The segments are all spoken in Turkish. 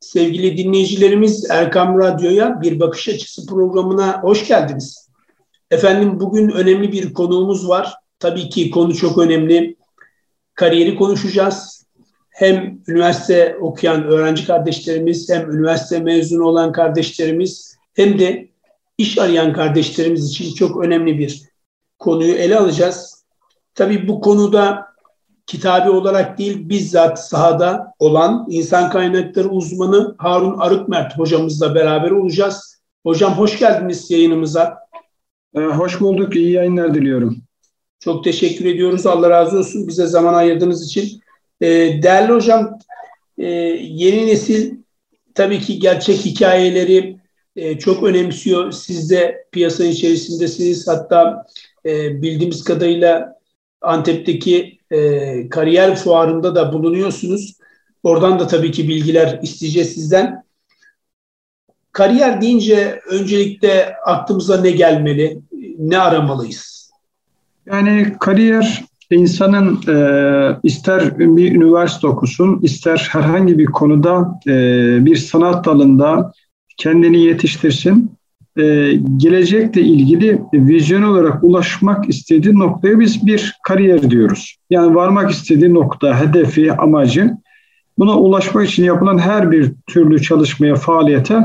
Sevgili dinleyicilerimiz Erkam Radyo'ya Bir Bakış Açısı programına hoş geldiniz. Efendim bugün önemli bir konuğumuz var. Tabii ki konu çok önemli. Kariyeri konuşacağız. Hem üniversite okuyan öğrenci kardeşlerimiz, hem üniversite mezunu olan kardeşlerimiz, hem de iş arayan kardeşlerimiz için çok önemli bir konuyu ele alacağız. Tabii bu konuda kitabi olarak değil bizzat sahada olan insan kaynakları uzmanı Harun Arıkmert hocamızla beraber olacağız. Hocam hoş geldiniz yayınımıza. Ee, hoş bulduk. İyi yayınlar diliyorum. Çok teşekkür ediyoruz. Allah razı olsun bize zaman ayırdığınız için. Ee, değerli hocam, e, yeni nesil tabii ki gerçek hikayeleri e, çok önemsiyor. Siz de piyasa içerisindesiniz. Hatta e, bildiğimiz kadarıyla Antep'teki e, kariyer fuarında da bulunuyorsunuz. Oradan da tabii ki bilgiler isteyeceğiz sizden. Kariyer deyince öncelikle aklımıza ne gelmeli, ne aramalıyız? Yani kariyer insanın e, ister bir üniversite okusun, ister herhangi bir konuda e, bir sanat dalında kendini yetiştirsin e, gelecekle ilgili vizyon olarak ulaşmak istediği noktaya biz bir kariyer diyoruz. Yani varmak istediği nokta, hedefi, amacı buna ulaşmak için yapılan her bir türlü çalışmaya, faaliyete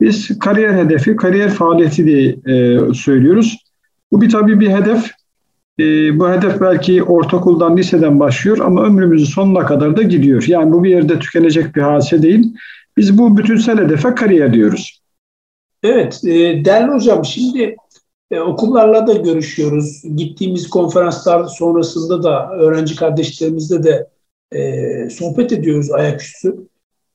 biz kariyer hedefi, kariyer faaliyeti diye e, söylüyoruz. Bu bir tabii bir hedef. E, bu hedef belki ortaokuldan, liseden başlıyor ama ömrümüzün sonuna kadar da gidiyor. Yani bu bir yerde tükenecek bir hadise değil. Biz bu bütünsel hedefe kariyer diyoruz. Evet, e, değerli hocam şimdi e, okullarla da görüşüyoruz. Gittiğimiz konferanslar sonrasında da öğrenci kardeşlerimizle de e, sohbet ediyoruz ayaküstü.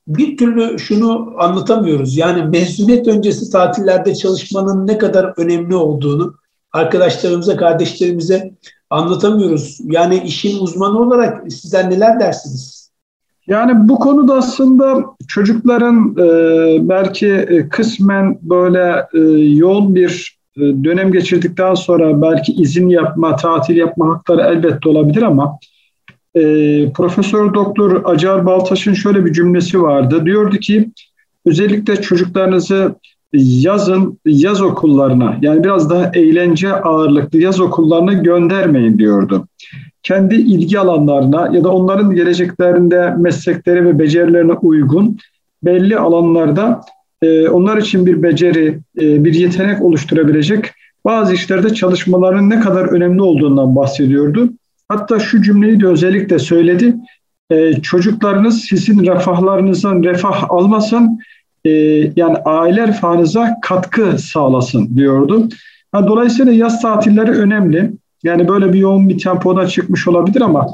Bir türlü şunu anlatamıyoruz. Yani mezuniyet öncesi tatillerde çalışmanın ne kadar önemli olduğunu arkadaşlarımıza, kardeşlerimize anlatamıyoruz. Yani işin uzmanı olarak sizler neler dersiniz? Yani bu konuda aslında çocukların e, belki e, kısmen böyle e, yoğun bir e, dönem geçirdikten sonra belki izin yapma, tatil yapma hakları elbette olabilir ama e, Profesör Doktor Acar Baltaş'ın şöyle bir cümlesi vardı. Diyordu ki özellikle çocuklarınızı yazın yaz okullarına yani biraz daha eğlence ağırlıklı yaz okullarına göndermeyin diyordu kendi ilgi alanlarına ya da onların geleceklerinde meslekleri ve becerilerine uygun belli alanlarda e, onlar için bir beceri, e, bir yetenek oluşturabilecek bazı işlerde çalışmaların ne kadar önemli olduğundan bahsediyordu. Hatta şu cümleyi de özellikle söyledi. E, çocuklarınız sizin refahlarınızdan refah almasın, e, yani aile refahınıza katkı sağlasın diyordu. Dolayısıyla yaz tatilleri önemli. Yani böyle bir yoğun bir tempoda çıkmış olabilir ama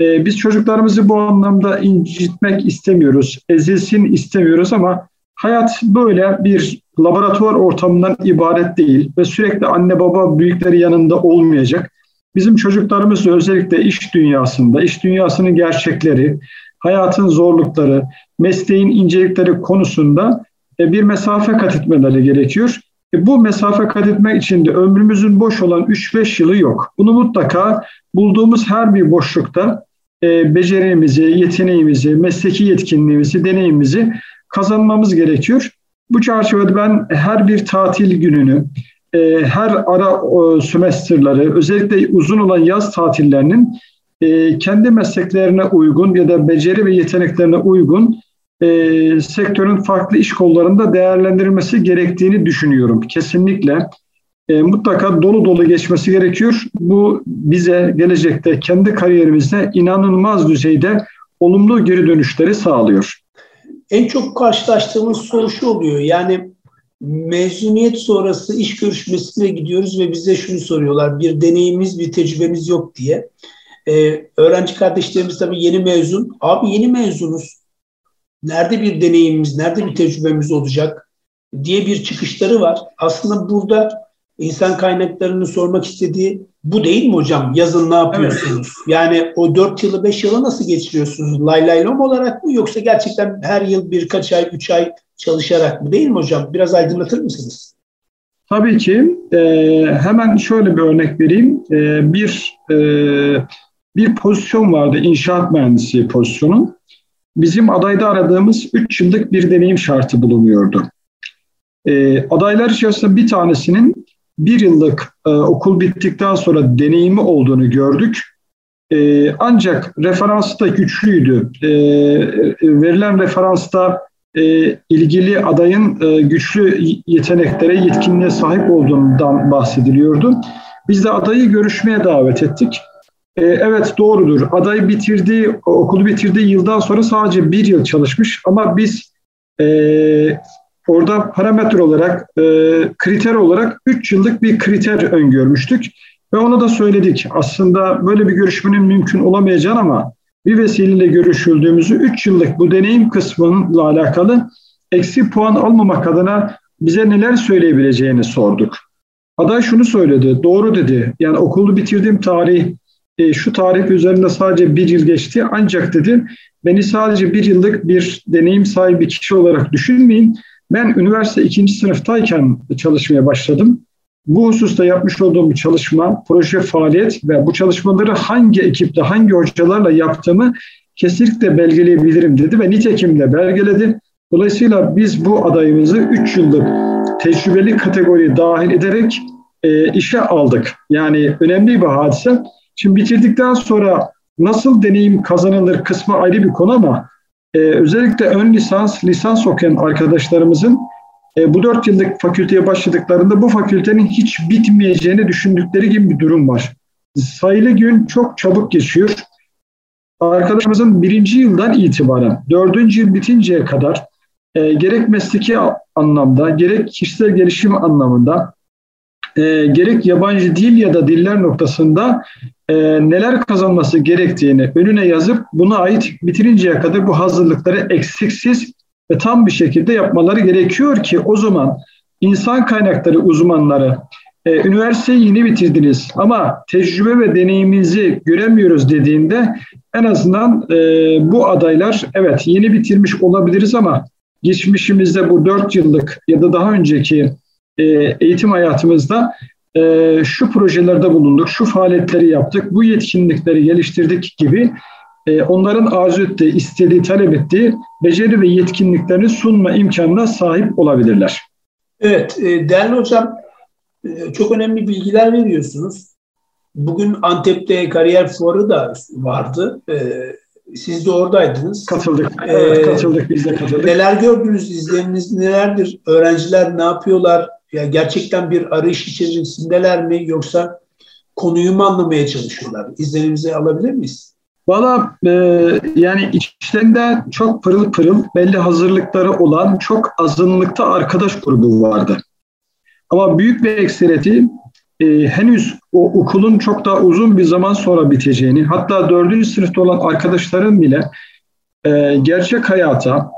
e, biz çocuklarımızı bu anlamda incitmek istemiyoruz, ezilsin istemiyoruz ama hayat böyle bir laboratuvar ortamından ibaret değil ve sürekli anne baba büyükleri yanında olmayacak. Bizim çocuklarımız özellikle iş dünyasında, iş dünyasının gerçekleri, hayatın zorlukları, mesleğin incelikleri konusunda e, bir mesafe kat etmeleri gerekiyor. E, bu mesafe kat etmek için de ömrümüzün boş olan 3-5 yılı yok. Bunu mutlaka bulduğumuz her bir boşlukta e, becerimizi, yeteneğimizi, mesleki yetkinliğimizi, deneyimimizi kazanmamız gerekiyor. Bu çerçevede ben her bir tatil gününü, e, her ara e, sömestrları, özellikle uzun olan yaz tatillerinin e, kendi mesleklerine uygun ya da beceri ve yeteneklerine uygun e, sektörün farklı iş kollarında değerlendirilmesi gerektiğini düşünüyorum. Kesinlikle e, mutlaka dolu dolu geçmesi gerekiyor. Bu bize gelecekte kendi kariyerimizde inanılmaz düzeyde olumlu geri dönüşleri sağlıyor. En çok karşılaştığımız soru şu oluyor. Yani mezuniyet sonrası iş görüşmesine gidiyoruz ve bize şunu soruyorlar. Bir deneyimimiz, bir tecrübemiz yok diye. Ee, öğrenci kardeşlerimiz tabii yeni mezun. Abi yeni mezunuz nerede bir deneyimimiz, nerede bir tecrübemiz olacak diye bir çıkışları var. Aslında burada insan kaynaklarını sormak istediği bu değil mi hocam? Yazın ne yapıyorsunuz? Evet. Yani o 4 yılı 5 yılı nasıl geçiriyorsunuz? Lay lay lom olarak mı yoksa gerçekten her yıl birkaç ay, 3 ay çalışarak mı değil mi hocam? Biraz aydınlatır mısınız? Tabii ki. E, hemen şöyle bir örnek vereyim. E, bir e, bir pozisyon vardı, inşaat mühendisi pozisyonu. Bizim adayda aradığımız 3 yıllık bir deneyim şartı bulunuyordu. E, adaylar içerisinde bir tanesinin bir yıllık e, okul bittikten sonra deneyimi olduğunu gördük. E, ancak referansı da güçlüydü. E, verilen referansta e, ilgili adayın e, güçlü yeteneklere, yetkinliğe sahip olduğundan bahsediliyordu. Biz de adayı görüşmeye davet ettik. E, evet doğrudur. Aday bitirdiği, okulu bitirdiği yıldan sonra sadece bir yıl çalışmış ama biz e, orada parametre olarak, e, kriter olarak 3 yıllık bir kriter öngörmüştük. Ve onu da söyledik. Aslında böyle bir görüşmenin mümkün olamayacağını ama bir vesileyle görüşüldüğümüzü 3 yıllık bu deneyim kısmıyla alakalı eksi puan almamak adına bize neler söyleyebileceğini sorduk. Aday şunu söyledi, doğru dedi. Yani okulu bitirdiğim tarih e, şu tarih üzerinde sadece bir yıl geçti. Ancak dedi beni sadece bir yıllık bir deneyim sahibi kişi olarak düşünmeyin. Ben üniversite ikinci sınıftayken çalışmaya başladım. Bu hususta yapmış olduğum bir çalışma, proje faaliyet ve bu çalışmaları hangi ekiple, hangi hocalarla yaptığımı kesinlikle belgeleyebilirim dedi ve nitekim de belgeledi. Dolayısıyla biz bu adayımızı 3 yıllık tecrübeli kategoriye dahil ederek e, işe aldık. Yani önemli bir hadise. Şimdi bitirdikten sonra nasıl deneyim kazanılır kısmı ayrı bir konu ama e, özellikle ön lisans, lisans okuyan arkadaşlarımızın e, bu dört yıllık fakülteye başladıklarında bu fakültenin hiç bitmeyeceğini düşündükleri gibi bir durum var. Sayılı gün çok çabuk geçiyor. Arkadaşımızın birinci yıldan itibaren dördüncü yıl bitinceye kadar e, gerek mesleki anlamda, gerek kişisel gelişim anlamında, e, gerek yabancı dil ya da diller noktasında e, neler kazanması gerektiğini önüne yazıp buna ait bitirinceye kadar bu hazırlıkları eksiksiz ve tam bir şekilde yapmaları gerekiyor ki o zaman insan kaynakları uzmanları e, üniversiteyi yeni bitirdiniz ama tecrübe ve deneyiminizi göremiyoruz dediğinde en azından e, bu adaylar evet yeni bitirmiş olabiliriz ama geçmişimizde bu dört yıllık ya da daha önceki e, eğitim hayatımızda e, şu projelerde bulunduk, şu faaliyetleri yaptık, bu yetkinlikleri geliştirdik gibi e, onların arzu ettiği, istediği, talep ettiği beceri ve yetkinliklerini sunma imkanına sahip olabilirler. Evet, e, değerli hocam e, çok önemli bilgiler veriyorsunuz. Bugün Antep'te kariyer fuarı da vardı. Siz de oradaydınız. Katıldık. Evet, katıldık. Biz de katıldık. Neler gördünüz? İzleniniz nelerdir? Öğrenciler ne yapıyorlar? Ya gerçekten bir arayış içerisindeler mi? Yoksa konuyu mu anlamaya çalışıyorlar? İzlenimizi alabilir miyiz? Valla e, yani içlerinde çok pırıl pırıl belli hazırlıkları olan çok azınlıkta arkadaş grubu vardı. Ama büyük bir ekseriyeti e, henüz o okulun çok daha uzun bir zaman sonra biteceğini hatta dördüncü sınıfta olan arkadaşların bile e, gerçek hayata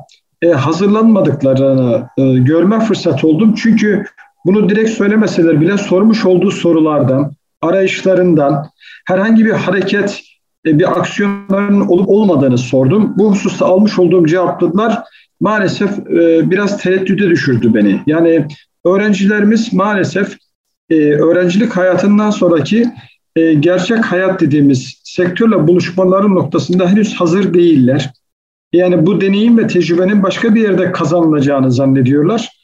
e, hazırlanmadıklarını e, görme fırsatı oldum. Çünkü bunu direkt söylemeseler bile sormuş olduğu sorulardan, arayışlarından, herhangi bir hareket e, bir aksiyonların olup olmadığını sordum. Bu hususta almış olduğum cevaplar maalesef e, biraz tereddüte düşürdü beni. Yani öğrencilerimiz maalesef e, öğrencilik hayatından sonraki gerçek hayat dediğimiz sektörle buluşmaların noktasında henüz hazır değiller. Yani bu deneyim ve tecrübenin başka bir yerde kazanılacağını zannediyorlar.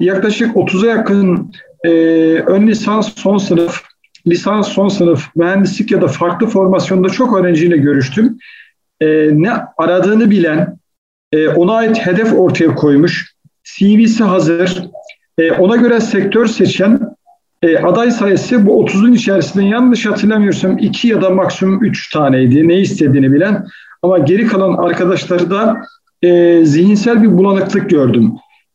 Yaklaşık 30'a yakın ön lisans son sınıf lisans son sınıf mühendislik ya da farklı formasyonda çok öğrenciyle görüştüm. E, ne aradığını bilen, e, ona ait hedef ortaya koymuş, CV'si hazır, e, ona göre sektör seçen e, aday sayısı bu 30'un içerisinde yanlış hatırlamıyorsam 2 ya da maksimum 3 taneydi. Ne istediğini bilen ama geri kalan arkadaşları da e, zihinsel bir bulanıklık gördüm.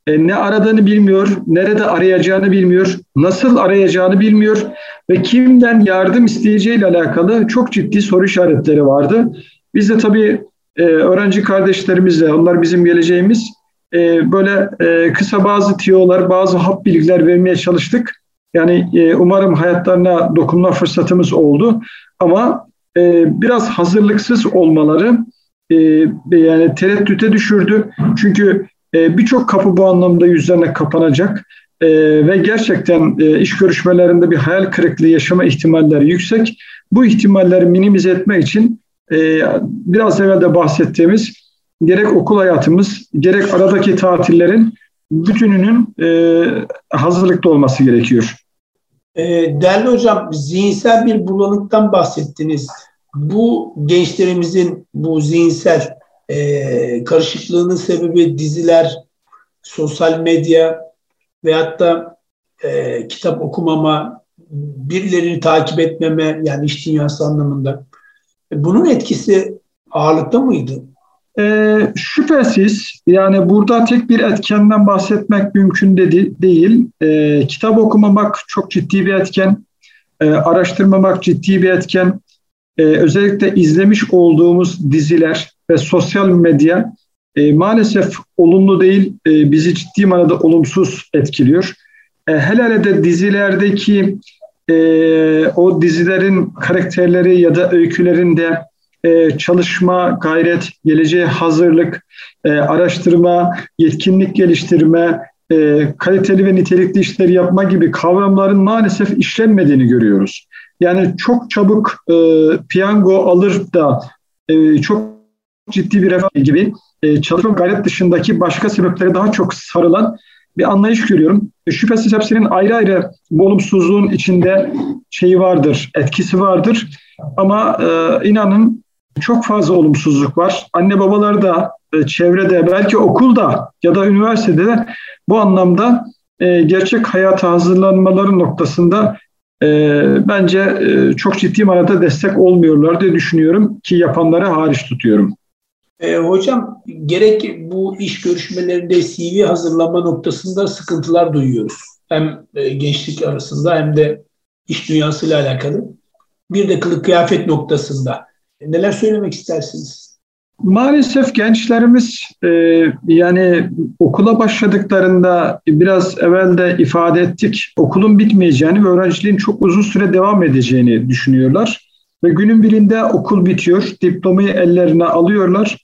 E, ne aradığını bilmiyor, nerede arayacağını bilmiyor, nasıl arayacağını bilmiyor ve kimden yardım isteyeceğiyle alakalı çok ciddi soru işaretleri vardı. Biz de tabii e, öğrenci kardeşlerimizle, onlar bizim geleceğimiz, e, böyle kısa bazı tiyolar, bazı hap bilgiler vermeye çalıştık. Yani umarım hayatlarına dokunma fırsatımız oldu. Ama biraz hazırlıksız olmaları yani tereddüte düşürdü. Çünkü e, Birçok kapı bu anlamda yüzlerine kapanacak e, ve gerçekten e, iş görüşmelerinde bir hayal kırıklığı yaşama ihtimalleri yüksek. Bu ihtimalleri minimize etmek için e, biraz evvel de bahsettiğimiz gerek okul hayatımız, gerek aradaki tatillerin bütününün e, hazırlıkta olması gerekiyor. E, değerli hocam, zihinsel bir bulanıktan bahsettiniz. Bu gençlerimizin bu zihinsel e, karışıklığının sebebi diziler, sosyal medya veyahut da e, kitap okumama, birilerini takip etmeme yani iş dünyası anlamında. Bunun etkisi ağırlıkta mıydı? E, şüphesiz yani burada tek bir etkenden bahsetmek mümkün de değil. E, kitap okumamak çok ciddi bir etken, e, araştırmamak ciddi bir etken. E, özellikle izlemiş olduğumuz diziler ve sosyal medya e, maalesef olumlu değil, e, bizi ciddi manada olumsuz etkiliyor. E, hele hele de dizilerdeki e, o dizilerin karakterleri ya da öykülerinde e, çalışma, gayret, geleceğe hazırlık, e, araştırma, yetkinlik geliştirme, e, kaliteli ve nitelikli işleri yapma gibi kavramların maalesef işlenmediğini görüyoruz. Yani çok çabuk e, piyango alır da e, çok ciddi bir refah gibi e, çalışma gayret dışındaki başka sebeplere daha çok sarılan bir anlayış görüyorum. E, şüphesiz hepsinin ayrı ayrı bu olumsuzluğun içinde şeyi vardır, etkisi vardır. Ama e, inanın çok fazla olumsuzluk var. Anne babalar da, e, çevrede, belki okulda ya da üniversitede de bu anlamda e, gerçek hayata hazırlanmaları noktasında e, bence e, çok ciddi manada destek olmuyorlar diye düşünüyorum ki yapanları hariç tutuyorum. E, hocam gerek bu iş görüşmelerinde CV hazırlama noktasında sıkıntılar duyuyoruz. Hem e, gençlik arasında hem de iş dünyasıyla alakalı. Bir de kılık kıyafet noktasında. Neler söylemek istersiniz? Maalesef gençlerimiz e, yani okula başladıklarında biraz evvel de ifade ettik okulun bitmeyeceğini ve öğrenciliğin çok uzun süre devam edeceğini düşünüyorlar. Ve günün birinde okul bitiyor, diplomayı ellerine alıyorlar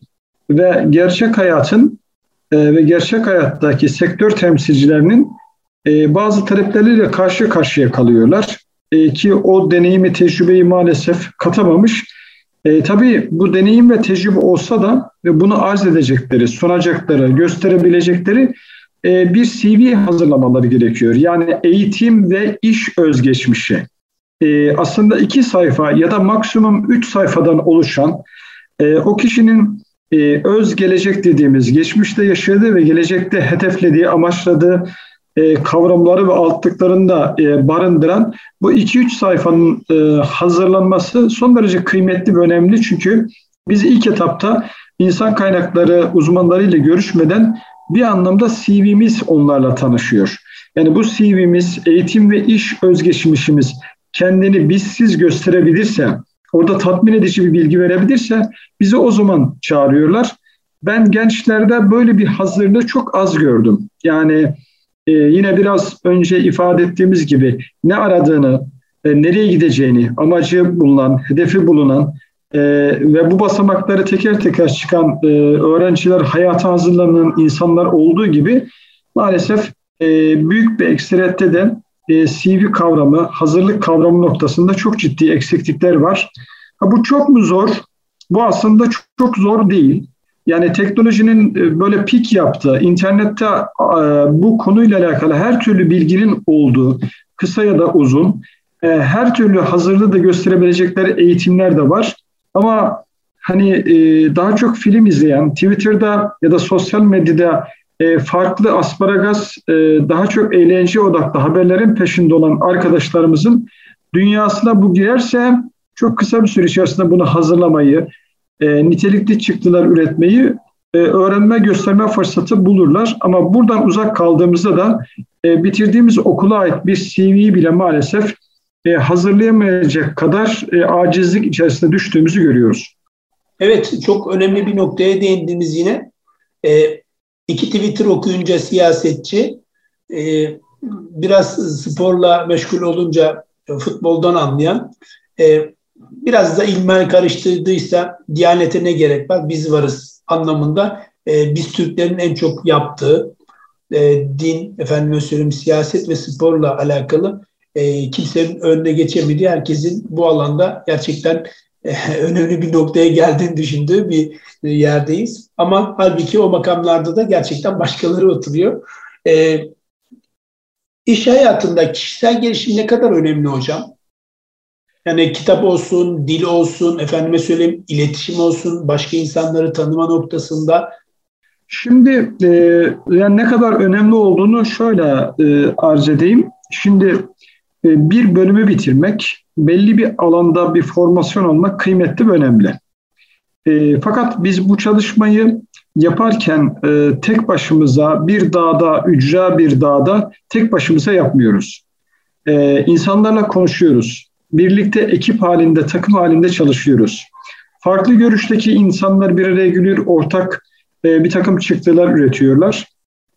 ve gerçek hayatın e, ve gerçek hayattaki sektör temsilcilerinin e, bazı talepleriyle karşı karşıya kalıyorlar. E, ki o deneyimi, tecrübeyi maalesef katamamış e, tabii bu deneyim ve tecrübe olsa da ve bunu arz edecekleri, sunacakları, gösterebilecekleri e, bir CV hazırlamaları gerekiyor. Yani eğitim ve iş özgeçmişi. E, aslında iki sayfa ya da maksimum üç sayfadan oluşan e, o kişinin e, öz gelecek dediğimiz geçmişte yaşadığı ve gelecekte hedeflediği, amaçladığı e, kavramları ve altlıklarını da e, barındıran bu 2-3 sayfanın e, hazırlanması son derece kıymetli ve önemli çünkü biz ilk etapta insan kaynakları uzmanlarıyla görüşmeden bir anlamda CV'miz onlarla tanışıyor. Yani bu CV'miz, eğitim ve iş özgeçmişimiz kendini bizsiz gösterebilirse, orada tatmin edici bir bilgi verebilirse bizi o zaman çağırıyorlar. Ben gençlerde böyle bir hazırlığı çok az gördüm. Yani e, yine biraz önce ifade ettiğimiz gibi ne aradığını, e, nereye gideceğini, amacı bulunan, hedefi bulunan e, ve bu basamakları teker teker çıkan e, öğrenciler, hayata hazırlanan insanlar olduğu gibi maalesef e, büyük bir ekseriyette de e, CV kavramı, hazırlık kavramı noktasında çok ciddi eksiklikler var. Ha, bu çok mu zor? Bu aslında çok, çok zor değil. Yani teknolojinin e, böyle pik yaptığı, internette e, bu konuyla alakalı her türlü bilginin olduğu, kısa ya da uzun, her türlü hazırlığı da gösterebilecekleri eğitimler de var. Ama hani daha çok film izleyen, Twitter'da ya da sosyal medyada farklı asparagas, daha çok eğlence odaklı haberlerin peşinde olan arkadaşlarımızın dünyasına bu girerse çok kısa bir süre içerisinde bunu hazırlamayı, e, nitelikli çıktılar üretmeyi e, öğrenme gösterme fırsatı bulurlar. Ama buradan uzak kaldığımızda da e, bitirdiğimiz okula ait bir CV'yi bile maalesef e, hazırlayamayacak kadar e, acizlik içerisinde düştüğümüzü görüyoruz. Evet, çok önemli bir noktaya değindiniz yine. E, iki Twitter okuyunca siyasetçi, e, biraz sporla meşgul olunca futboldan anlayan, e, biraz da ilmen karıştırdıysa Diyanete ne gerek var? Biz varız anlamında e, biz Türklerin en çok yaptığı din, efendim söyleyeyim siyaset ve sporla alakalı e, kimsenin önüne geçemediği herkesin bu alanda gerçekten önemli bir noktaya geldiğini düşündüğü bir yerdeyiz. Ama halbuki o makamlarda da gerçekten başkaları oturuyor. E, iş hayatında kişisel gelişim ne kadar önemli hocam? Yani kitap olsun, dil olsun, efendime söyleyeyim iletişim olsun, başka insanları tanıma noktasında. Şimdi e, yani ne kadar önemli olduğunu şöyle e, arz edeyim. Şimdi e, bir bölümü bitirmek, belli bir alanda bir formasyon olmak kıymetli ve önemli. E, fakat biz bu çalışmayı yaparken e, tek başımıza bir dağda, ücra bir dağda tek başımıza yapmıyoruz. E, insanlarla konuşuyoruz. Birlikte ekip halinde, takım halinde çalışıyoruz. Farklı görüşteki insanlar bir araya geliyor, ortak e, bir takım çıktılar üretiyorlar.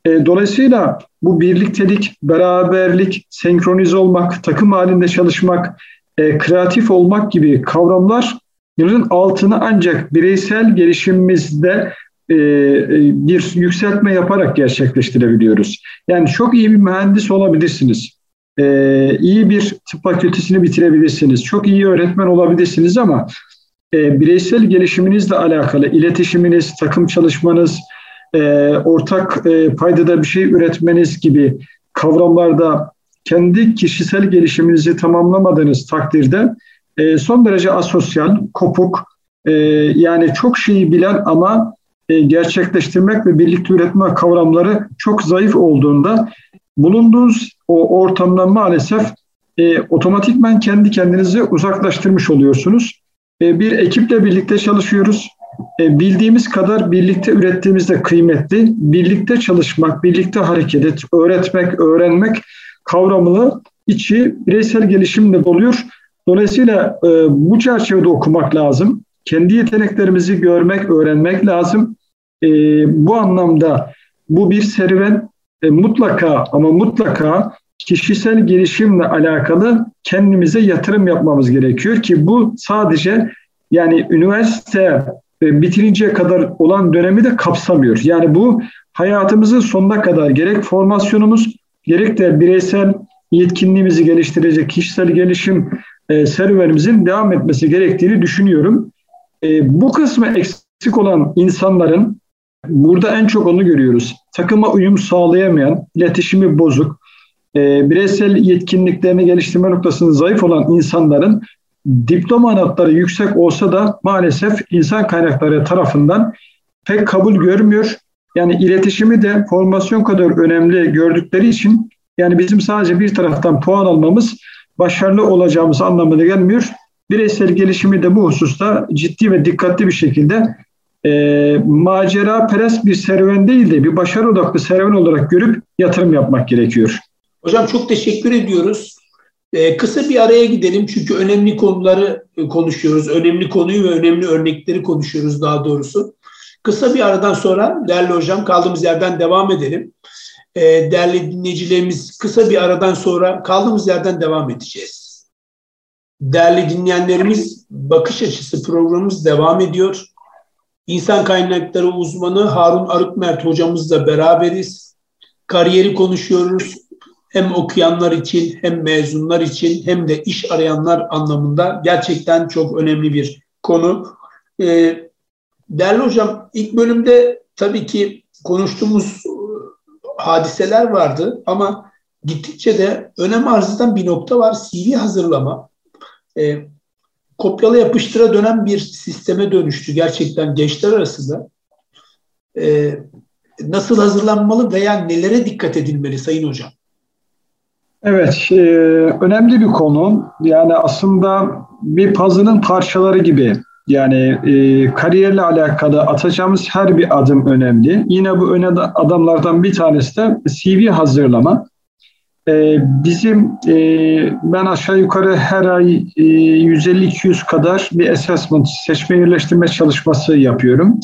E, dolayısıyla bu birliktelik, beraberlik, senkronize olmak, takım halinde çalışmak, e, kreatif olmak gibi kavramların altını ancak bireysel gelişimimizde e, bir yükseltme yaparak gerçekleştirebiliyoruz. Yani çok iyi bir mühendis olabilirsiniz. E, iyi bir tıp fakültesini bitirebilirsiniz. Çok iyi öğretmen olabilirsiniz ama e, bireysel gelişiminizle alakalı iletişiminiz, takım çalışmanız, e, ortak e, paydada bir şey üretmeniz gibi kavramlarda kendi kişisel gelişiminizi tamamlamadığınız takdirde e, son derece asosyal, kopuk, e, yani çok şeyi bilen ama e, gerçekleştirmek ve birlikte üretme kavramları çok zayıf olduğunda bulunduğunuz o ortamdan maalesef e, otomatikman kendi kendinizi uzaklaştırmış oluyorsunuz. E, bir ekiple birlikte çalışıyoruz. E, bildiğimiz kadar birlikte ürettiğimiz de kıymetli. Birlikte çalışmak, birlikte hareket et, öğretmek, öğrenmek kavramını içi bireysel gelişimle doluyor. Dolayısıyla e, bu çerçevede okumak lazım. Kendi yeteneklerimizi görmek, öğrenmek lazım. E, bu anlamda bu bir serüven e, mutlaka ama mutlaka kişisel gelişimle alakalı kendimize yatırım yapmamız gerekiyor ki bu sadece yani üniversite e, bitirinceye kadar olan dönemi de kapsamıyor. Yani bu hayatımızın sonuna kadar gerek formasyonumuz gerek de bireysel yetkinliğimizi geliştirecek kişisel gelişim e, serüvenimizin devam etmesi gerektiğini düşünüyorum. E, bu kısmı eksik olan insanların burada en çok onu görüyoruz. Takıma uyum sağlayamayan, iletişimi bozuk, e, bireysel yetkinliklerini geliştirme noktasında zayıf olan insanların diploma notları yüksek olsa da maalesef insan kaynakları tarafından pek kabul görmüyor. Yani iletişimi de formasyon kadar önemli gördükleri için yani bizim sadece bir taraftan puan almamız başarılı olacağımız anlamına gelmiyor. Bireysel gelişimi de bu hususta ciddi ve dikkatli bir şekilde e, macera perest bir serüven değil de bir başarı odaklı serüven olarak görüp yatırım yapmak gerekiyor. Hocam çok teşekkür ediyoruz. Ee, kısa bir araya gidelim çünkü önemli konuları e, konuşuyoruz. Önemli konuyu ve önemli örnekleri konuşuyoruz daha doğrusu. Kısa bir aradan sonra değerli hocam kaldığımız yerden devam edelim. Ee, değerli dinleyicilerimiz kısa bir aradan sonra kaldığımız yerden devam edeceğiz. Değerli dinleyenlerimiz bakış açısı programımız devam ediyor. İnsan kaynakları uzmanı Harun Arıkmert hocamızla beraberiz. Kariyeri konuşuyoruz hem okuyanlar için hem mezunlar için hem de iş arayanlar anlamında gerçekten çok önemli bir konu. Ee, değerli hocam ilk bölümde tabii ki konuştuğumuz e, hadiseler vardı ama gittikçe de önem arz eden bir nokta var. CV hazırlama. Ee, kopyala yapıştıra dönen bir sisteme dönüştü gerçekten gençler arasında. Ee, nasıl hazırlanmalı veya nelere dikkat edilmeli Sayın Hocam? Evet, e, önemli bir konu. Yani aslında bir puzzle'ın parçaları gibi. Yani e, kariyerle alakalı atacağımız her bir adım önemli. Yine bu önemli adamlardan bir tanesi de CV hazırlama. E, bizim e, ben aşağı yukarı her ay e, 150-200 kadar bir assessment, seçme yerleştirme çalışması yapıyorum.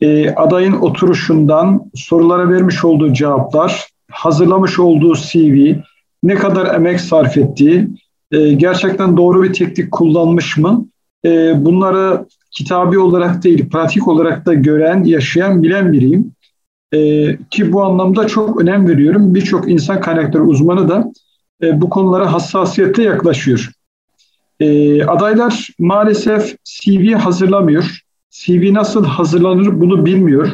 E, adayın oturuşundan, sorulara vermiş olduğu cevaplar, hazırlamış olduğu CV, ne kadar emek sarf ettiği, e, gerçekten doğru bir teknik kullanmış mı? E, bunları kitabi olarak değil, pratik olarak da gören, yaşayan, bilen biriyim. E, ki bu anlamda çok önem veriyorum. Birçok insan kaynakları uzmanı da e, bu konulara hassasiyetle yaklaşıyor. e, adaylar maalesef CV hazırlamıyor. CV nasıl hazırlanır bunu bilmiyor.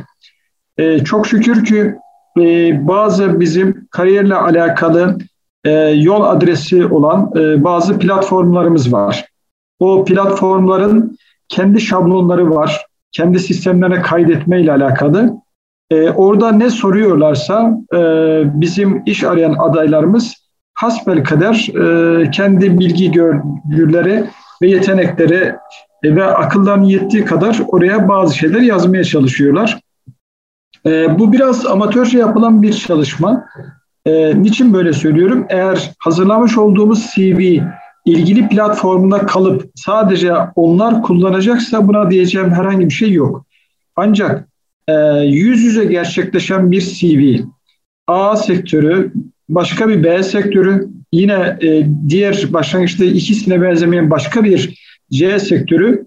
E, çok şükür ki e, bazı bizim kariyerle alakalı e, yol adresi olan e, bazı platformlarımız var. O platformların kendi şablonları var. Kendi sistemlerine kaydetme ile alakalı. E, orada ne soruyorlarsa e, bizim iş arayan adaylarımız hasbel kader e, kendi bilgi görgüleri ve yetenekleri e, ve akıllarının yettiği kadar oraya bazı şeyler yazmaya çalışıyorlar. E, bu biraz amatörce yapılan bir çalışma. E, niçin böyle söylüyorum? Eğer hazırlamış olduğumuz CV ilgili platformunda kalıp sadece onlar kullanacaksa buna diyeceğim herhangi bir şey yok. Ancak e, yüz yüze gerçekleşen bir CV, A sektörü, başka bir B sektörü, yine e, diğer başlangıçta ikisine benzemeyen başka bir C sektörü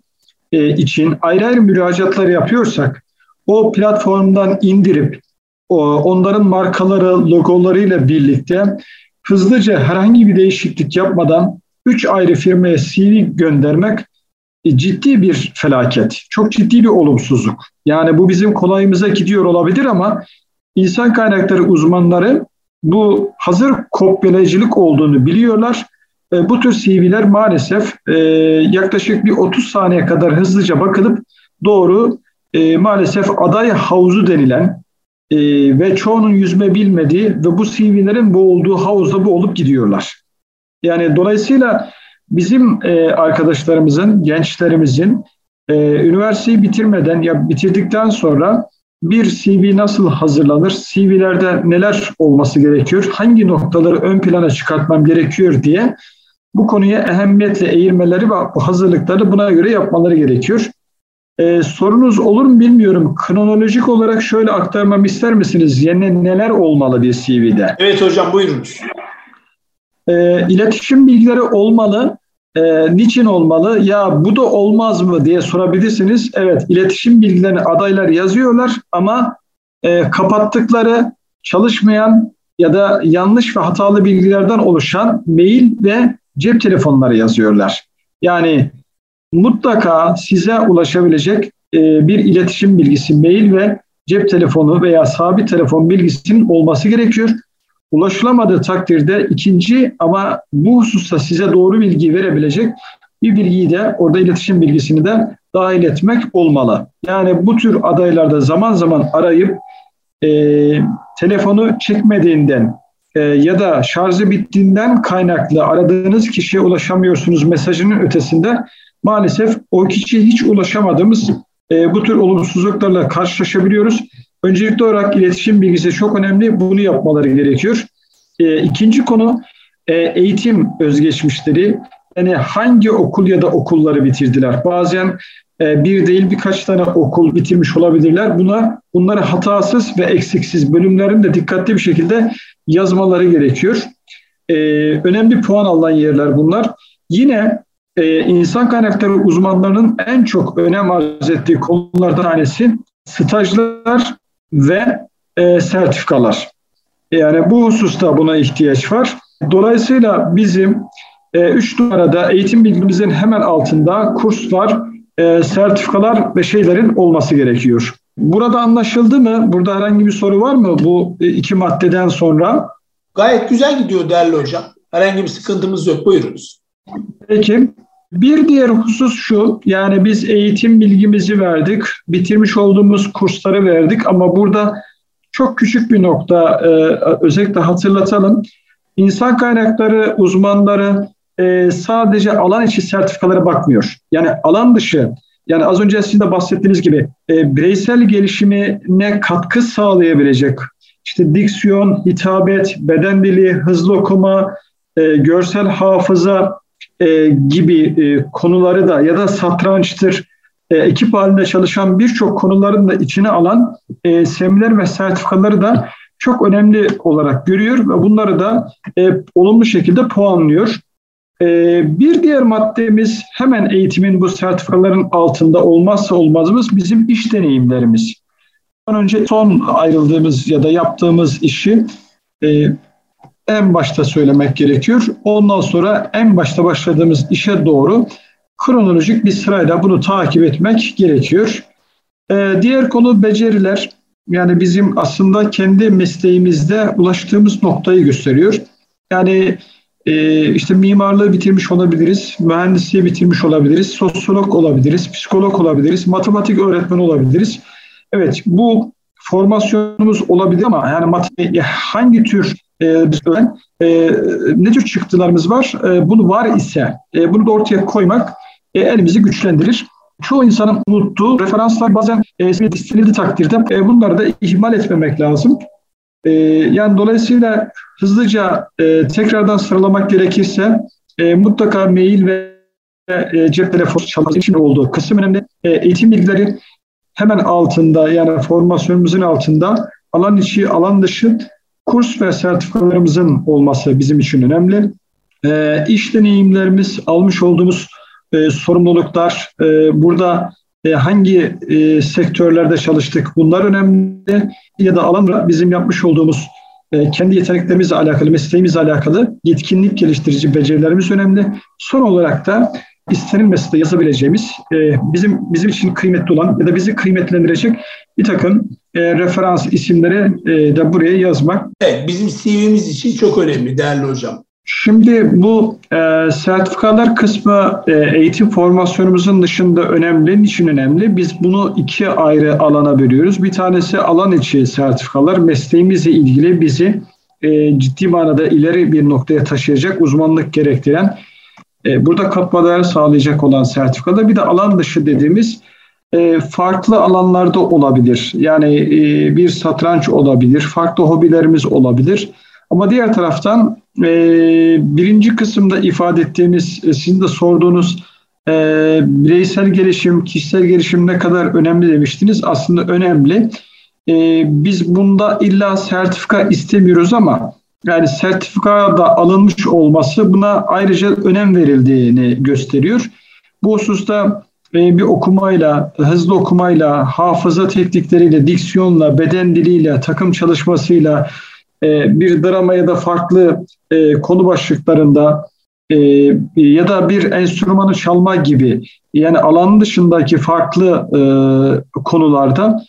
e, için ayrı ayrı müracaatlar yapıyorsak o platformdan indirip o, onların markaları, logolarıyla birlikte hızlıca herhangi bir değişiklik yapmadan üç ayrı firmaya CV göndermek e, ciddi bir felaket. Çok ciddi bir olumsuzluk. Yani bu bizim kolayımıza gidiyor olabilir ama insan kaynakları uzmanları bu hazır kopyalayıcılık olduğunu biliyorlar. E, bu tür CV'ler maalesef e, yaklaşık bir 30 saniye kadar hızlıca bakılıp doğru e, maalesef aday havuzu denilen e, ve çoğunun yüzme bilmediği ve bu CV'lerin boğulduğu havuzda boğulup gidiyorlar. Yani dolayısıyla bizim e, arkadaşlarımızın, gençlerimizin e, üniversiteyi bitirmeden ya bitirdikten sonra bir CV nasıl hazırlanır, CV'lerde neler olması gerekiyor, hangi noktaları ön plana çıkartmam gerekiyor diye bu konuya ehemmiyetle eğilmeleri ve bu hazırlıkları buna göre yapmaları gerekiyor. Ee, sorunuz olur mu bilmiyorum. Kronolojik olarak şöyle aktarmamı ister misiniz? Yeni neler olmalı bir CV'de? Evet hocam buyurunuz. Ee, iletişim bilgileri olmalı. Ee, niçin olmalı? Ya bu da olmaz mı diye sorabilirsiniz. Evet iletişim bilgilerini adaylar yazıyorlar ama e, kapattıkları çalışmayan ya da yanlış ve hatalı bilgilerden oluşan mail ve cep telefonları yazıyorlar. Yani mutlaka size ulaşabilecek e, bir iletişim bilgisi, mail ve cep telefonu veya sabit telefon bilgisinin olması gerekiyor. Ulaşılamadığı takdirde ikinci ama bu hususta size doğru bilgi verebilecek bir bilgiyi de orada iletişim bilgisini de dahil etmek olmalı. Yani bu tür adaylarda zaman zaman arayıp e, telefonu çekmediğinden e, ya da şarjı bittiğinden kaynaklı aradığınız kişiye ulaşamıyorsunuz mesajının ötesinde maalesef o kişiye hiç ulaşamadığımız e, bu tür olumsuzluklarla karşılaşabiliyoruz. Öncelikli olarak iletişim bilgisi çok önemli. Bunu yapmaları gerekiyor. E, ikinci konu e, eğitim özgeçmişleri. Yani hangi okul ya da okulları bitirdiler? Bazen e, bir değil birkaç tane okul bitirmiş olabilirler. Buna bunları hatasız ve eksiksiz bölümlerin de dikkatli bir şekilde yazmaları gerekiyor. E, önemli puan alan yerler bunlar. Yine e, insan kaynakları uzmanlarının en çok önem arz ettiği konulardan tanesi stajlar ve e, sertifikalar. Yani bu hususta buna ihtiyaç var. Dolayısıyla bizim e, üç numarada eğitim bilgimizin hemen altında kurslar, e, sertifikalar ve şeylerin olması gerekiyor. Burada anlaşıldı mı? Burada herhangi bir soru var mı bu iki maddeden sonra? Gayet güzel gidiyor değerli hocam. Herhangi bir sıkıntımız yok. Buyurunuz. Peki. Bir diğer husus şu, yani biz eğitim bilgimizi verdik, bitirmiş olduğumuz kursları verdik ama burada çok küçük bir nokta e, özellikle hatırlatalım. İnsan kaynakları uzmanları e, sadece alan içi sertifikalara bakmıyor. Yani alan dışı, yani az önce sizin de bahsettiğiniz gibi e, bireysel gelişimine katkı sağlayabilecek, işte diksiyon, hitabet, beden dili, hızlı okuma, e, görsel hafıza, e, gibi e, konuları da ya da satrançtır, e, ekip halinde çalışan birçok konuların da içine alan e, seminer ve sertifikaları da çok önemli olarak görüyor ve bunları da e, olumlu şekilde puanlıyor. E, bir diğer maddemiz hemen eğitimin bu sertifikaların altında olmazsa olmazımız bizim iş deneyimlerimiz. Ondan önce son ayrıldığımız ya da yaptığımız işi e, en başta söylemek gerekiyor. Ondan sonra en başta başladığımız işe doğru kronolojik bir sırayla bunu takip etmek gerekiyor. Ee, diğer konu beceriler. Yani bizim aslında kendi mesleğimizde ulaştığımız noktayı gösteriyor. Yani e, işte mimarlığı bitirmiş olabiliriz, mühendisliği bitirmiş olabiliriz, sosyolog olabiliriz, psikolog olabiliriz, matematik öğretmen olabiliriz. Evet bu formasyonumuz olabilir ama yani matematik hangi tür e, biz öğren, e, ne tür çıktılarımız var? E, bunu var ise e, bunu da ortaya koymak e, elimizi güçlendirir. Çoğu insanın unuttuğu referanslar bazen e, istenildiği takdirde e, bunları da ihmal etmemek lazım. E, yani dolayısıyla hızlıca e, tekrardan sıralamak gerekirse e, mutlaka mail ve e, cep telefonu çalması için olduğu kısım önemli. E, eğitim bilgileri hemen altında yani formasyonumuzun altında alan içi, alan dışı kurs ve sertifikalarımızın olması bizim için önemli. E, iş deneyimlerimiz, almış olduğumuz e, sorumluluklar, e, burada e, hangi e, sektörlerde çalıştık bunlar önemli ya da alan bizim yapmış olduğumuz e, kendi yeteneklerimizle alakalı, mesleğimizle alakalı yetkinlik geliştirici becerilerimiz önemli. Son olarak da istenilmesi de yazabileceğimiz e, bizim bizim için kıymetli olan ya da bizi kıymetlendirecek bir takım e, referans isimleri e, de buraya yazmak. Evet, bizim CV'miz için çok önemli değerli hocam. Şimdi bu e, sertifikalar kısmı e, eğitim formasyonumuzun dışında önemli. Niçin önemli? Biz bunu iki ayrı alana bölüyoruz. Bir tanesi alan içi sertifikalar. Mesleğimizle ilgili bizi e, ciddi manada ileri bir noktaya taşıyacak uzmanlık gerektiren, burada katma değer sağlayacak olan sertifikalar. Bir de alan dışı dediğimiz e, farklı alanlarda olabilir. Yani e, bir satranç olabilir, farklı hobilerimiz olabilir. Ama diğer taraftan e, birinci kısımda ifade ettiğimiz, e, sizin de sorduğunuz e, bireysel gelişim, kişisel gelişim ne kadar önemli demiştiniz. Aslında önemli. E, biz bunda illa sertifika istemiyoruz ama yani sertifika da alınmış olması buna ayrıca önem verildiğini gösteriyor. Bu hususta e, bir okumayla, hızlı okumayla, hafıza teknikleriyle, diksiyonla, beden diliyle, takım çalışmasıyla, e, bir drama ya da farklı e, konu başlıklarında ya da bir enstrümanı çalma gibi yani alan dışındaki farklı konularda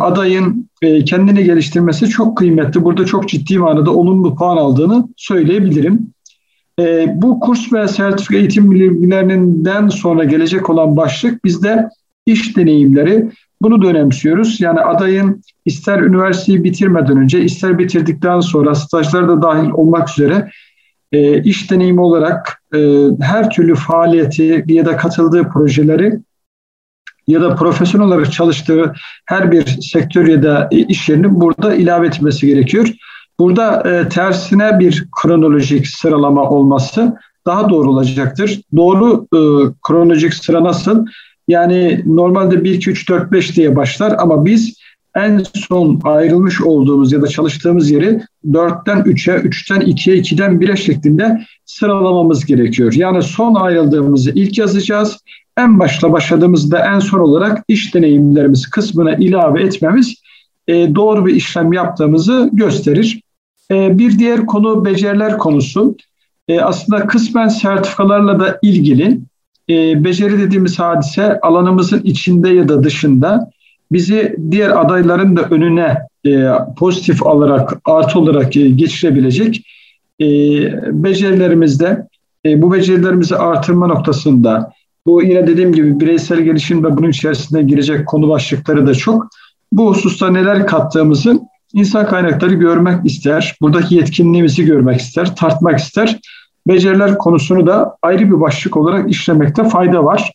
adayın kendini geliştirmesi çok kıymetli. Burada çok ciddi manada olumlu puan aldığını söyleyebilirim. bu kurs ve sertifika eğitim bilgilerinden sonra gelecek olan başlık bizde iş deneyimleri bunu da önemsiyoruz. Yani adayın ister üniversiteyi bitirmeden önce ister bitirdikten sonra stajlar da dahil olmak üzere e, iş deneyimi olarak e, her türlü faaliyeti ya da katıldığı projeleri ya da profesyonel olarak çalıştığı her bir sektör ya da iş yerini burada ilave etmesi gerekiyor. Burada e, tersine bir kronolojik sıralama olması daha doğru olacaktır. Doğru e, kronolojik sıra nasıl? Yani normalde 1, 2, 3, 4, 5 diye başlar ama biz en son ayrılmış olduğumuz ya da çalıştığımız yeri 4'ten 3'e, 3'ten 2'ye, 2'den 1'e şeklinde sıralamamız gerekiyor. Yani son ayrıldığımızı ilk yazacağız. En başta başladığımızda en son olarak iş deneyimlerimiz kısmına ilave etmemiz e, doğru bir işlem yaptığımızı gösterir. E, bir diğer konu beceriler konusu. E, aslında kısmen sertifikalarla da ilgili e, beceri dediğimiz hadise alanımızın içinde ya da dışında bizi diğer adayların da önüne e, pozitif olarak, artı olarak e, geçirebilecek e, becerilerimizde e, bu becerilerimizi artırma noktasında bu yine dediğim gibi bireysel gelişim ve bunun içerisinde girecek konu başlıkları da çok. Bu hususta neler kattığımızı insan kaynakları görmek ister, buradaki yetkinliğimizi görmek ister, tartmak ister beceriler konusunu da ayrı bir başlık olarak işlemekte fayda var.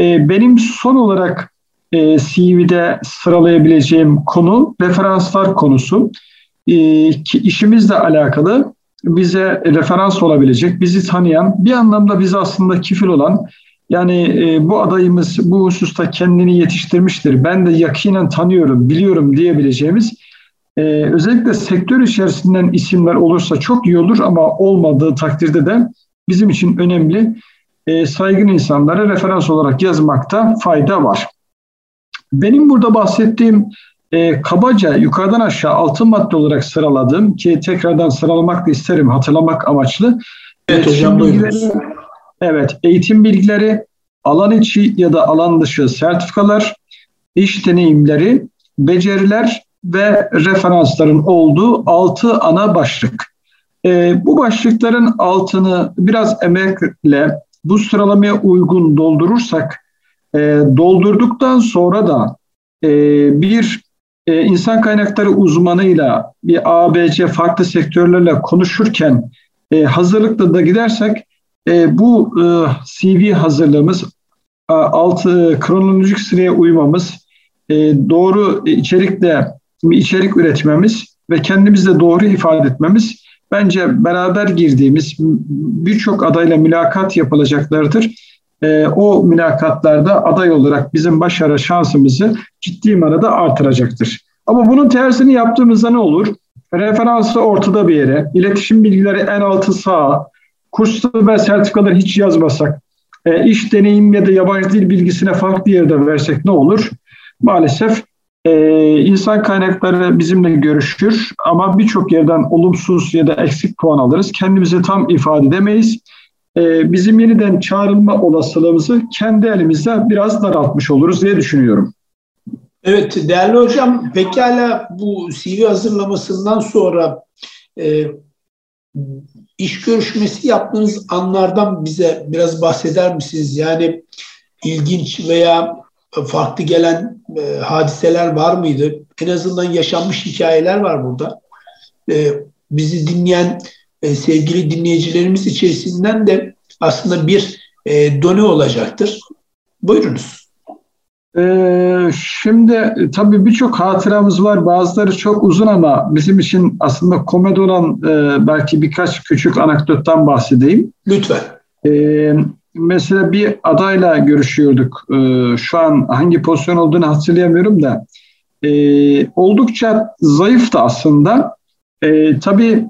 E, benim son olarak e, CV'de sıralayabileceğim konu referanslar konusu. E, ki işimizle alakalı bize referans olabilecek, bizi tanıyan, bir anlamda bizi aslında kifil olan, yani e, bu adayımız bu hususta kendini yetiştirmiştir, ben de yakinen tanıyorum, biliyorum diyebileceğimiz ee, özellikle sektör içerisinden isimler olursa çok iyi olur ama olmadığı takdirde de bizim için önemli e, saygın insanlara referans olarak yazmakta fayda var. Benim burada bahsettiğim e, kabaca yukarıdan aşağı altı madde olarak sıraladım ki tekrardan sıralamak da isterim hatırlamak amaçlı. Evet hocam buyurunuz. Evet, eğitim bilgileri, alan içi ya da alan dışı sertifikalar, iş deneyimleri, beceriler ve referansların olduğu altı ana başlık. E, bu başlıkların altını biraz emekle bu sıralamaya uygun doldurursak, e, doldurduktan sonra da e, bir e, insan kaynakları uzmanıyla bir ABC farklı sektörlerle konuşurken e, hazırlıkla da gidersek e, bu e, CV hazırlığımız, e, altı kronolojik sıraya uymamız, e, doğru içerikle içerik üretmemiz ve kendimizde doğru ifade etmemiz bence beraber girdiğimiz birçok adayla mülakat yapılacaklardır. E, o mülakatlarda aday olarak bizim başarı şansımızı ciddi manada artıracaktır. Ama bunun tersini yaptığımızda ne olur? Referansı ortada bir yere, iletişim bilgileri en altı sağa, kurslu ve sertifikaları hiç yazmasak, e, iş deneyim ya da yabancı dil bilgisine farklı yerde versek ne olur? Maalesef e, insan kaynakları bizimle görüşür ama birçok yerden olumsuz ya da eksik puan alırız. Kendimizi tam ifade edemeyiz. E, bizim yeniden çağrılma olasılığımızı kendi elimizde biraz daraltmış oluruz diye düşünüyorum. Evet değerli hocam pekala bu CV hazırlamasından sonra e, iş görüşmesi yaptığınız anlardan bize biraz bahseder misiniz? Yani ilginç veya farklı gelen e, hadiseler var mıydı? En azından yaşanmış hikayeler var burada. E, bizi dinleyen e, sevgili dinleyicilerimiz içerisinden de aslında bir e, done olacaktır. Buyurunuz. Ee, şimdi e, tabii birçok hatıramız var. Bazıları çok uzun ama bizim için aslında komedi olan e, belki birkaç küçük anekdottan bahsedeyim. Lütfen. Ee, mesela bir adayla görüşüyorduk. Ee, şu an hangi pozisyon olduğunu hatırlayamıyorum da. Ee, oldukça zayıftı aslında. Ee, tabii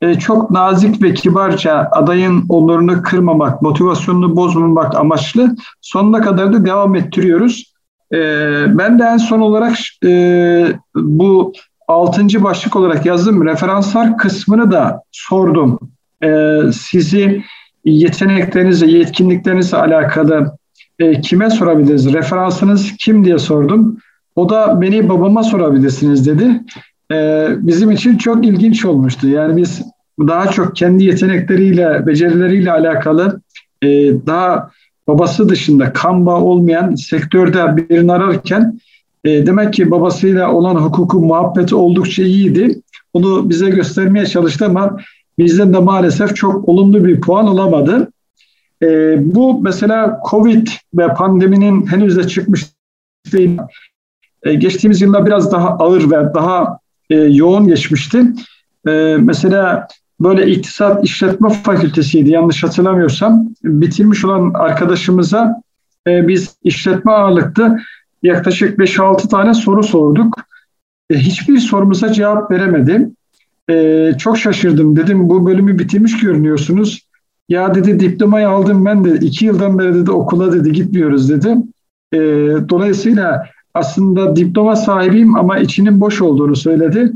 e, çok nazik ve kibarca adayın onurunu kırmamak, motivasyonunu bozmamak amaçlı sonuna kadar da devam ettiriyoruz. E, ben de en son olarak e, bu altıncı başlık olarak yazdığım referanslar kısmını da sordum. E, sizi yeteneklerinizle, yetkinliklerinizle alakalı e, kime sorabiliriz? Referansınız kim diye sordum. O da beni babama sorabilirsiniz dedi. E, bizim için çok ilginç olmuştu. Yani biz daha çok kendi yetenekleriyle, becerileriyle alakalı e, daha babası dışında kan bağı olmayan sektörde birini ararken e, demek ki babasıyla olan hukuku muhabbeti oldukça iyiydi. Onu bize göstermeye çalıştı ama bizden de maalesef çok olumlu bir puan olamadı. E, bu mesela Covid ve pandeminin henüz de çıkmış değil. E, geçtiğimiz yılda biraz daha ağır ve daha e, yoğun geçmişti. E, mesela böyle iktisat işletme fakültesiydi yanlış hatırlamıyorsam. Bitirmiş olan arkadaşımıza e, biz işletme ağırlıklı yaklaşık 5-6 tane soru sorduk. E, hiçbir sorumuza cevap veremedi. E, çok şaşırdım dedim bu bölümü bitirmiş görünüyorsunuz. Ya dedi diplomayı aldım ben de iki yıldan beri dedi okula dedi gitmiyoruz dedi. E, dolayısıyla aslında diploma sahibiyim ama içinin boş olduğunu söyledi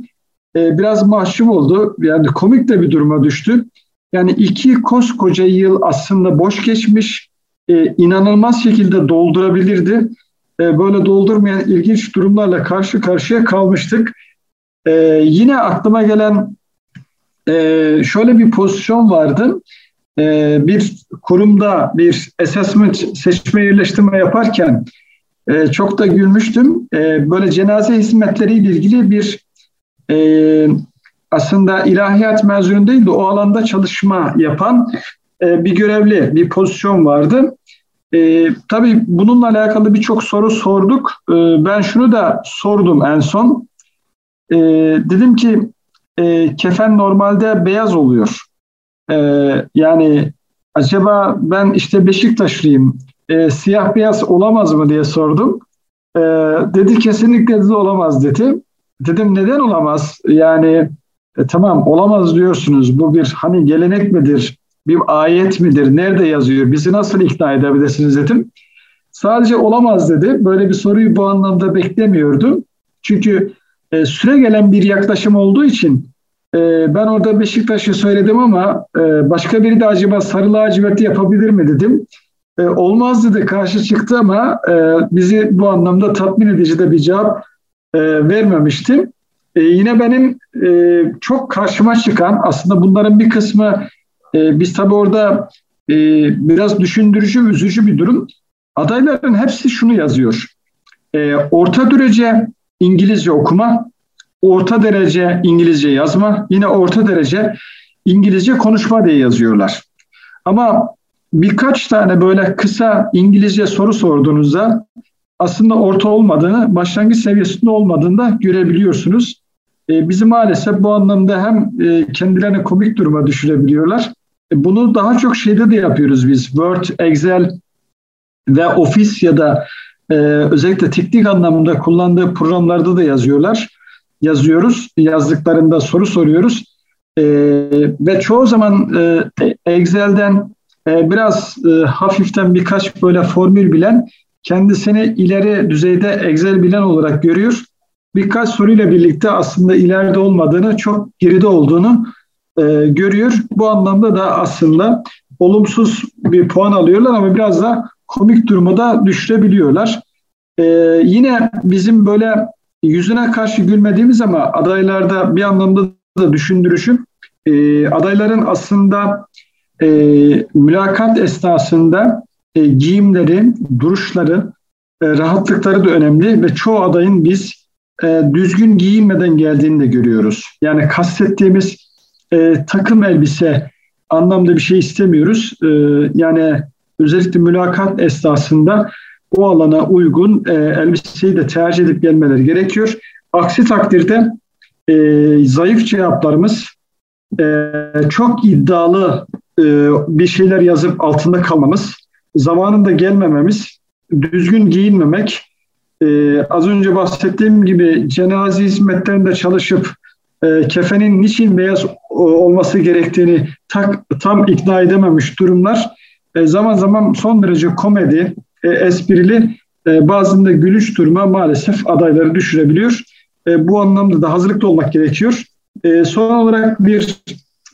e, biraz mahcup oldu. Yani komik de bir duruma düştü. Yani iki koskoca yıl aslında boş geçmiş, e, inanılmaz şekilde doldurabilirdi. E, böyle doldurmayan ilginç durumlarla karşı karşıya kalmıştık. E, yine aklıma gelen e, şöyle bir pozisyon vardı. E, bir kurumda bir assessment seçme yerleştirme yaparken e, çok da gülmüştüm. E, böyle cenaze hizmetleriyle ilgili bir e, aslında ilahiyat mezunu değil de o alanda çalışma yapan e, bir görevli, bir pozisyon vardı. E, tabii bununla alakalı birçok soru sorduk. E, ben şunu da sordum en son. E, dedim ki e, kefen normalde beyaz oluyor. E, yani acaba ben işte Beşiktaşlıyım, e, siyah beyaz olamaz mı diye sordum. E, dedi kesinlikle de olamaz dedi. Dedim neden olamaz? Yani e, tamam olamaz diyorsunuz. Bu bir hani gelenek midir? Bir ayet midir? Nerede yazıyor? Bizi nasıl ikna edebilirsiniz dedim. Sadece olamaz dedi. Böyle bir soruyu bu anlamda beklemiyordum. Çünkü e, süre gelen bir yaklaşım olduğu için e, ben orada Beşiktaş'ı söyledim ama e, başka biri de acaba sarı laciverti yapabilir mi dedim. E, olmaz dedi karşı çıktı ama e, bizi bu anlamda tatmin edici de bir cevap e, vermemiştim. E, yine benim e, çok karşıma çıkan aslında bunların bir kısmı e, biz tabii orada e, biraz düşündürücü, üzücü bir durum. Adayların hepsi şunu yazıyor. E, orta derece İngilizce okuma, orta derece İngilizce yazma, yine orta derece İngilizce konuşma diye yazıyorlar. Ama birkaç tane böyle kısa İngilizce soru sorduğunuzda aslında orta olmadığını, başlangıç seviyesinde olmadığını da görebiliyorsunuz. E, bizi maalesef bu anlamda hem e, kendilerini komik duruma düşürebiliyorlar. E, bunu daha çok şeyde de yapıyoruz biz. Word, Excel ve Office ya da e, özellikle teknik anlamında kullandığı programlarda da yazıyorlar. Yazıyoruz. Yazdıklarında soru soruyoruz. E, ve çoğu zaman e, Excel'den e, biraz e, hafiften birkaç böyle formül bilen kendisini ileri düzeyde Excel bilen olarak görüyor. Birkaç soruyla birlikte aslında ileride olmadığını, çok geride olduğunu e, görüyor. Bu anlamda da aslında olumsuz bir puan alıyorlar ama biraz da komik duruma da düşürebiliyorlar. E, yine bizim böyle yüzüne karşı gülmediğimiz ama adaylarda bir anlamda da düşündürüşüm e, adayların aslında e, mülakat esnasında e, giyimleri, duruşları, e, rahatlıkları da önemli ve çoğu adayın biz e, düzgün giyinmeden geldiğini de görüyoruz. Yani kastettiğimiz e, takım elbise anlamda bir şey istemiyoruz. E, yani özellikle mülakat esnasında o alana uygun e, elbiseyi de tercih edip gelmeleri gerekiyor. Aksi takdirde e, zayıf cevaplarımız e, çok iddialı e, bir şeyler yazıp altında kalmamız, zamanında gelmememiz, düzgün giyinmemek, e, az önce bahsettiğim gibi cenaze hizmetlerinde çalışıp e, kefenin niçin beyaz olması gerektiğini tak, tam ikna edememiş durumlar e, zaman zaman son derece komedi, e, esprili, e, bazında gülüş duruma maalesef adayları düşürebiliyor. E, bu anlamda da hazırlıklı olmak gerekiyor. E, son olarak bir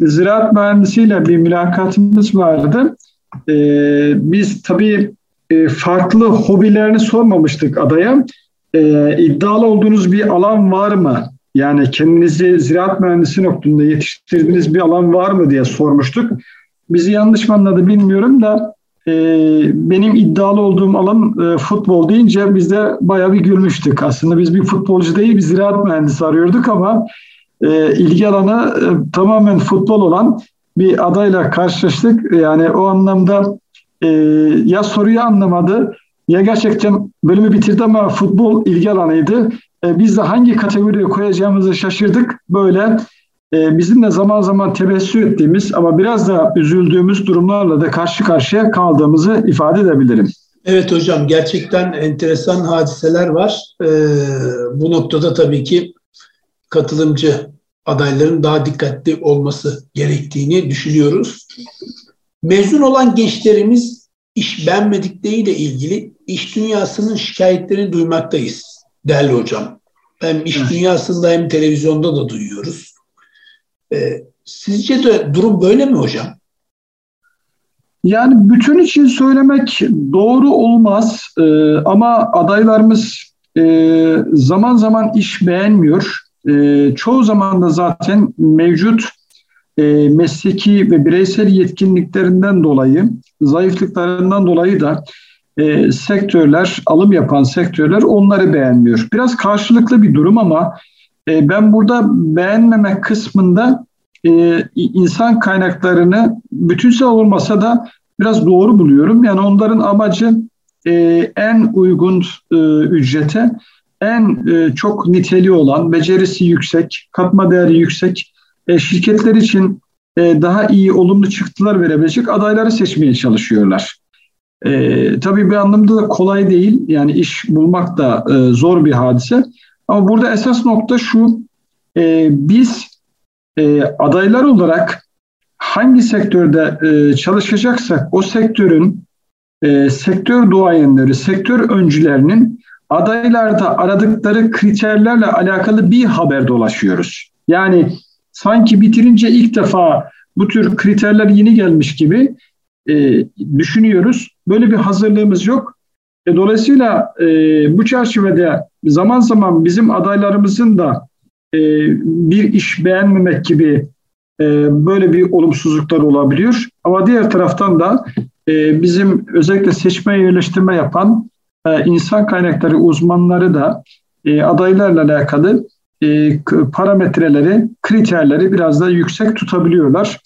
ziraat mühendisiyle bir mülakatımız vardı. E, biz tabii e, farklı hobilerini sormamıştık adaya. E, iddialı olduğunuz bir alan var mı? Yani kendinizi ziraat mühendisi noktasında yetiştirdiğiniz bir alan var mı diye sormuştuk. Bizi yanlış mı anladı bilmiyorum da e, benim iddialı olduğum alan e, futbol deyince biz de bayağı bir gülmüştük. Aslında biz bir futbolcu değil bir ziraat mühendisi arıyorduk ama e, ilgi alanı e, tamamen futbol olan bir adayla karşılaştık. Yani o anlamda e, ya soruyu anlamadı ya gerçekten bölümü bitirdi ama futbol ilgi alanıydı. E, biz de hangi kategoriye koyacağımızı şaşırdık. Böyle e, bizim de zaman zaman tebessüm ettiğimiz ama biraz da üzüldüğümüz durumlarla da karşı karşıya kaldığımızı ifade edebilirim. Evet hocam gerçekten enteresan hadiseler var. Ee, bu noktada tabii ki katılımcı adayların daha dikkatli olması gerektiğini düşünüyoruz. Mezun olan gençlerimiz iş beğenmedikleriyle ilgili iş dünyasının şikayetlerini duymaktayız değerli hocam. Hem iş evet. dünyasında hem televizyonda da duyuyoruz. Ee, sizce de durum böyle mi hocam? Yani bütün için söylemek doğru olmaz ee, ama adaylarımız e, zaman zaman iş beğenmiyor. E, çoğu zaman da zaten mevcut e, mesleki ve bireysel yetkinliklerinden dolayı, zayıflıklarından dolayı da e, sektörler, alım yapan sektörler onları beğenmiyor. Biraz karşılıklı bir durum ama e, ben burada beğenmemek kısmında e, insan kaynaklarını bütünsel olmasa da biraz doğru buluyorum. Yani onların amacı e, en uygun e, ücrete en e, çok niteliği olan, becerisi yüksek, katma değeri yüksek e, şirketler için e, daha iyi olumlu çıktılar verebilecek adayları seçmeye çalışıyorlar. Tabii bir anlamda da kolay değil. Yani iş bulmak da zor bir hadise. Ama burada esas nokta şu, biz adaylar olarak hangi sektörde çalışacaksak o sektörün e, sektör duayenleri, sektör öncülerinin adaylarda aradıkları kriterlerle alakalı bir haber dolaşıyoruz. Yani sanki bitirince ilk defa bu tür kriterler yeni gelmiş gibi e, düşünüyoruz. Böyle bir hazırlığımız yok. E, dolayısıyla e, bu çerçevede zaman zaman bizim adaylarımızın da e, bir iş beğenmemek gibi e, böyle bir olumsuzluklar olabiliyor. Ama diğer taraftan da e, bizim özellikle seçme yerleştirme yapan insan kaynakları uzmanları da e, adaylarla alakalı e, parametreleri, kriterleri biraz da yüksek tutabiliyorlar.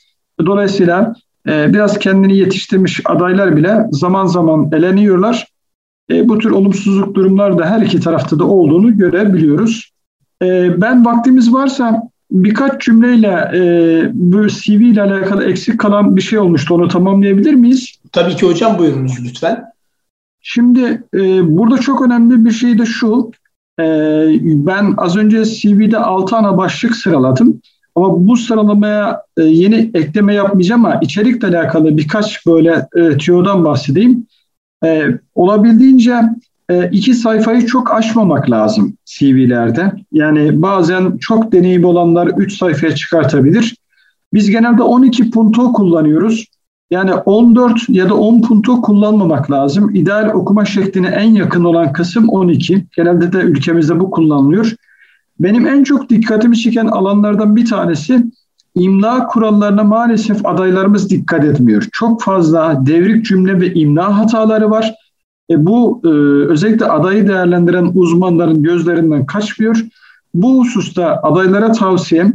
Dolayısıyla e, biraz kendini yetiştirmiş adaylar bile zaman zaman eleniyorlar. E, bu tür olumsuzluk durumlar da her iki tarafta da olduğunu görebiliyoruz. E, ben vaktimiz varsa birkaç cümleyle e, bu CV ile alakalı eksik kalan bir şey olmuştu. Onu tamamlayabilir miyiz? Tabii ki hocam buyurunuz lütfen. Şimdi e, burada çok önemli bir şey de şu. E, ben az önce CV'de 6 ana başlık sıraladım. Ama bu sıralamaya e, yeni ekleme yapmayacağım ama içerikle alakalı birkaç böyle e, tüyodan bahsedeyim. E, olabildiğince e, iki sayfayı çok aşmamak lazım CV'lerde. Yani bazen çok deneyim olanlar 3 sayfaya çıkartabilir. Biz genelde 12 punto kullanıyoruz. Yani 14 ya da 10 punto kullanmamak lazım. İdeal okuma şekline en yakın olan kısım 12. Genelde de ülkemizde bu kullanılıyor. Benim en çok dikkatimi çeken alanlardan bir tanesi imla kurallarına maalesef adaylarımız dikkat etmiyor. Çok fazla devrik cümle ve imla hataları var. E bu e, özellikle adayı değerlendiren uzmanların gözlerinden kaçmıyor. Bu hususta adaylara tavsiyem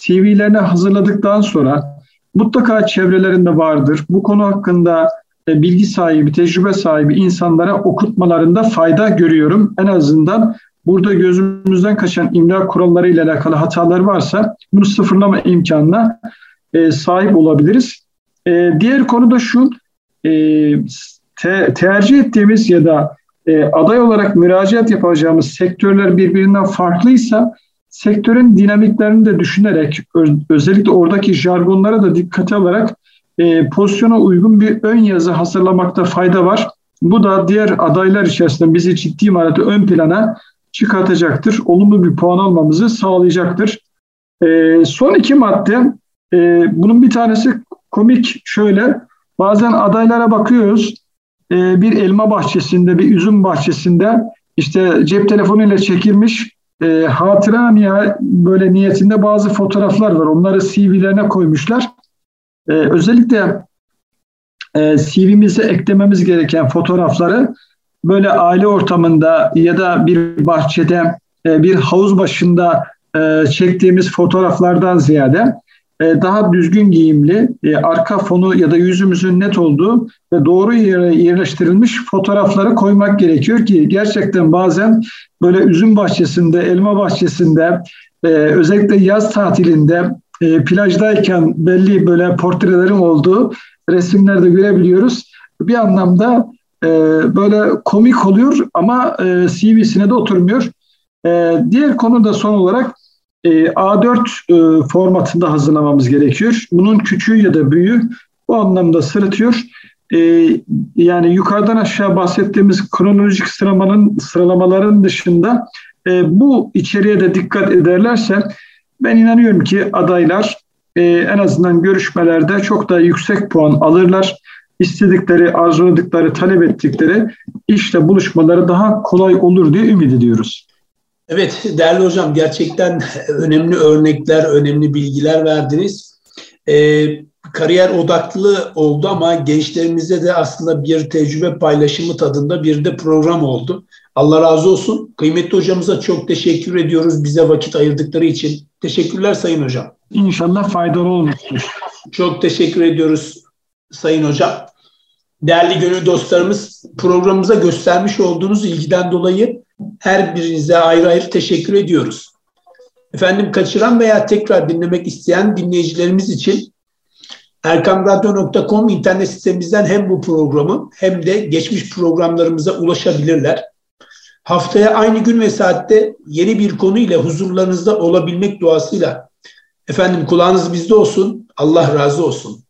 CV'lerini hazırladıktan sonra mutlaka çevrelerinde vardır. Bu konu hakkında e, bilgi sahibi, tecrübe sahibi insanlara okutmalarında fayda görüyorum. En azından burada gözümüzden kaçan imla kuralları ile alakalı hatalar varsa bunu sıfırlama imkanına e, sahip olabiliriz. E, diğer konu da şu, te, tercih ettiğimiz ya da aday olarak müracaat yapacağımız sektörler birbirinden farklıysa sektörün dinamiklerini de düşünerek özellikle oradaki jargonlara da dikkate alarak e, pozisyona uygun bir ön yazı hazırlamakta fayda var. Bu da diğer adaylar içerisinde bizi ciddi manada ön plana çıkartacaktır. Olumlu bir puan almamızı sağlayacaktır. E, son iki madde, e, bunun bir tanesi komik şöyle, bazen adaylara bakıyoruz, e, bir elma bahçesinde, bir üzüm bahçesinde işte cep telefonuyla çekilmiş e, hatıra niye, böyle niyetinde bazı fotoğraflar var. Onları CV'lerine koymuşlar. E, özellikle e, CV'mize eklememiz gereken fotoğrafları böyle aile ortamında ya da bir bahçede, e, bir havuz başında e, çektiğimiz fotoğraflardan ziyade daha düzgün giyimli, e, arka fonu ya da yüzümüzün net olduğu ve doğru yere yerleştirilmiş fotoğrafları koymak gerekiyor ki gerçekten bazen böyle üzüm bahçesinde, elma bahçesinde, e, özellikle yaz tatilinde plajdayken belli böyle portrelerin olduğu resimlerde görebiliyoruz. Bir anlamda böyle komik oluyor ama CV'sine de oturmuyor. Diğer konu da son olarak e, A4 e, formatında hazırlamamız gerekiyor. Bunun küçüğü ya da büyüğü bu anlamda sırıtıyor. E, yani yukarıdan aşağı bahsettiğimiz kronolojik sıralamanın sıralamaların dışında e, bu içeriğe de dikkat ederlerse ben inanıyorum ki adaylar e, en azından görüşmelerde çok daha yüksek puan alırlar. İstedikleri, arzuladıkları, talep ettikleri işte buluşmaları daha kolay olur diye ümit ediyoruz. Evet değerli hocam gerçekten önemli örnekler, önemli bilgiler verdiniz. Ee, kariyer odaklı oldu ama gençlerimizde de aslında bir tecrübe paylaşımı tadında bir de program oldu. Allah razı olsun. Kıymetli hocamıza çok teşekkür ediyoruz bize vakit ayırdıkları için. Teşekkürler Sayın Hocam. İnşallah faydalı olmuştur. Çok teşekkür ediyoruz Sayın Hocam. Değerli gönül dostlarımız programımıza göstermiş olduğunuz ilgiden dolayı her birinize ayrı ayrı teşekkür ediyoruz. Efendim kaçıran veya tekrar dinlemek isteyen dinleyicilerimiz için erkamradyo.com internet sitemizden hem bu programı hem de geçmiş programlarımıza ulaşabilirler. Haftaya aynı gün ve saatte yeni bir konu ile huzurlarınızda olabilmek duasıyla efendim kulağınız bizde olsun. Allah razı olsun.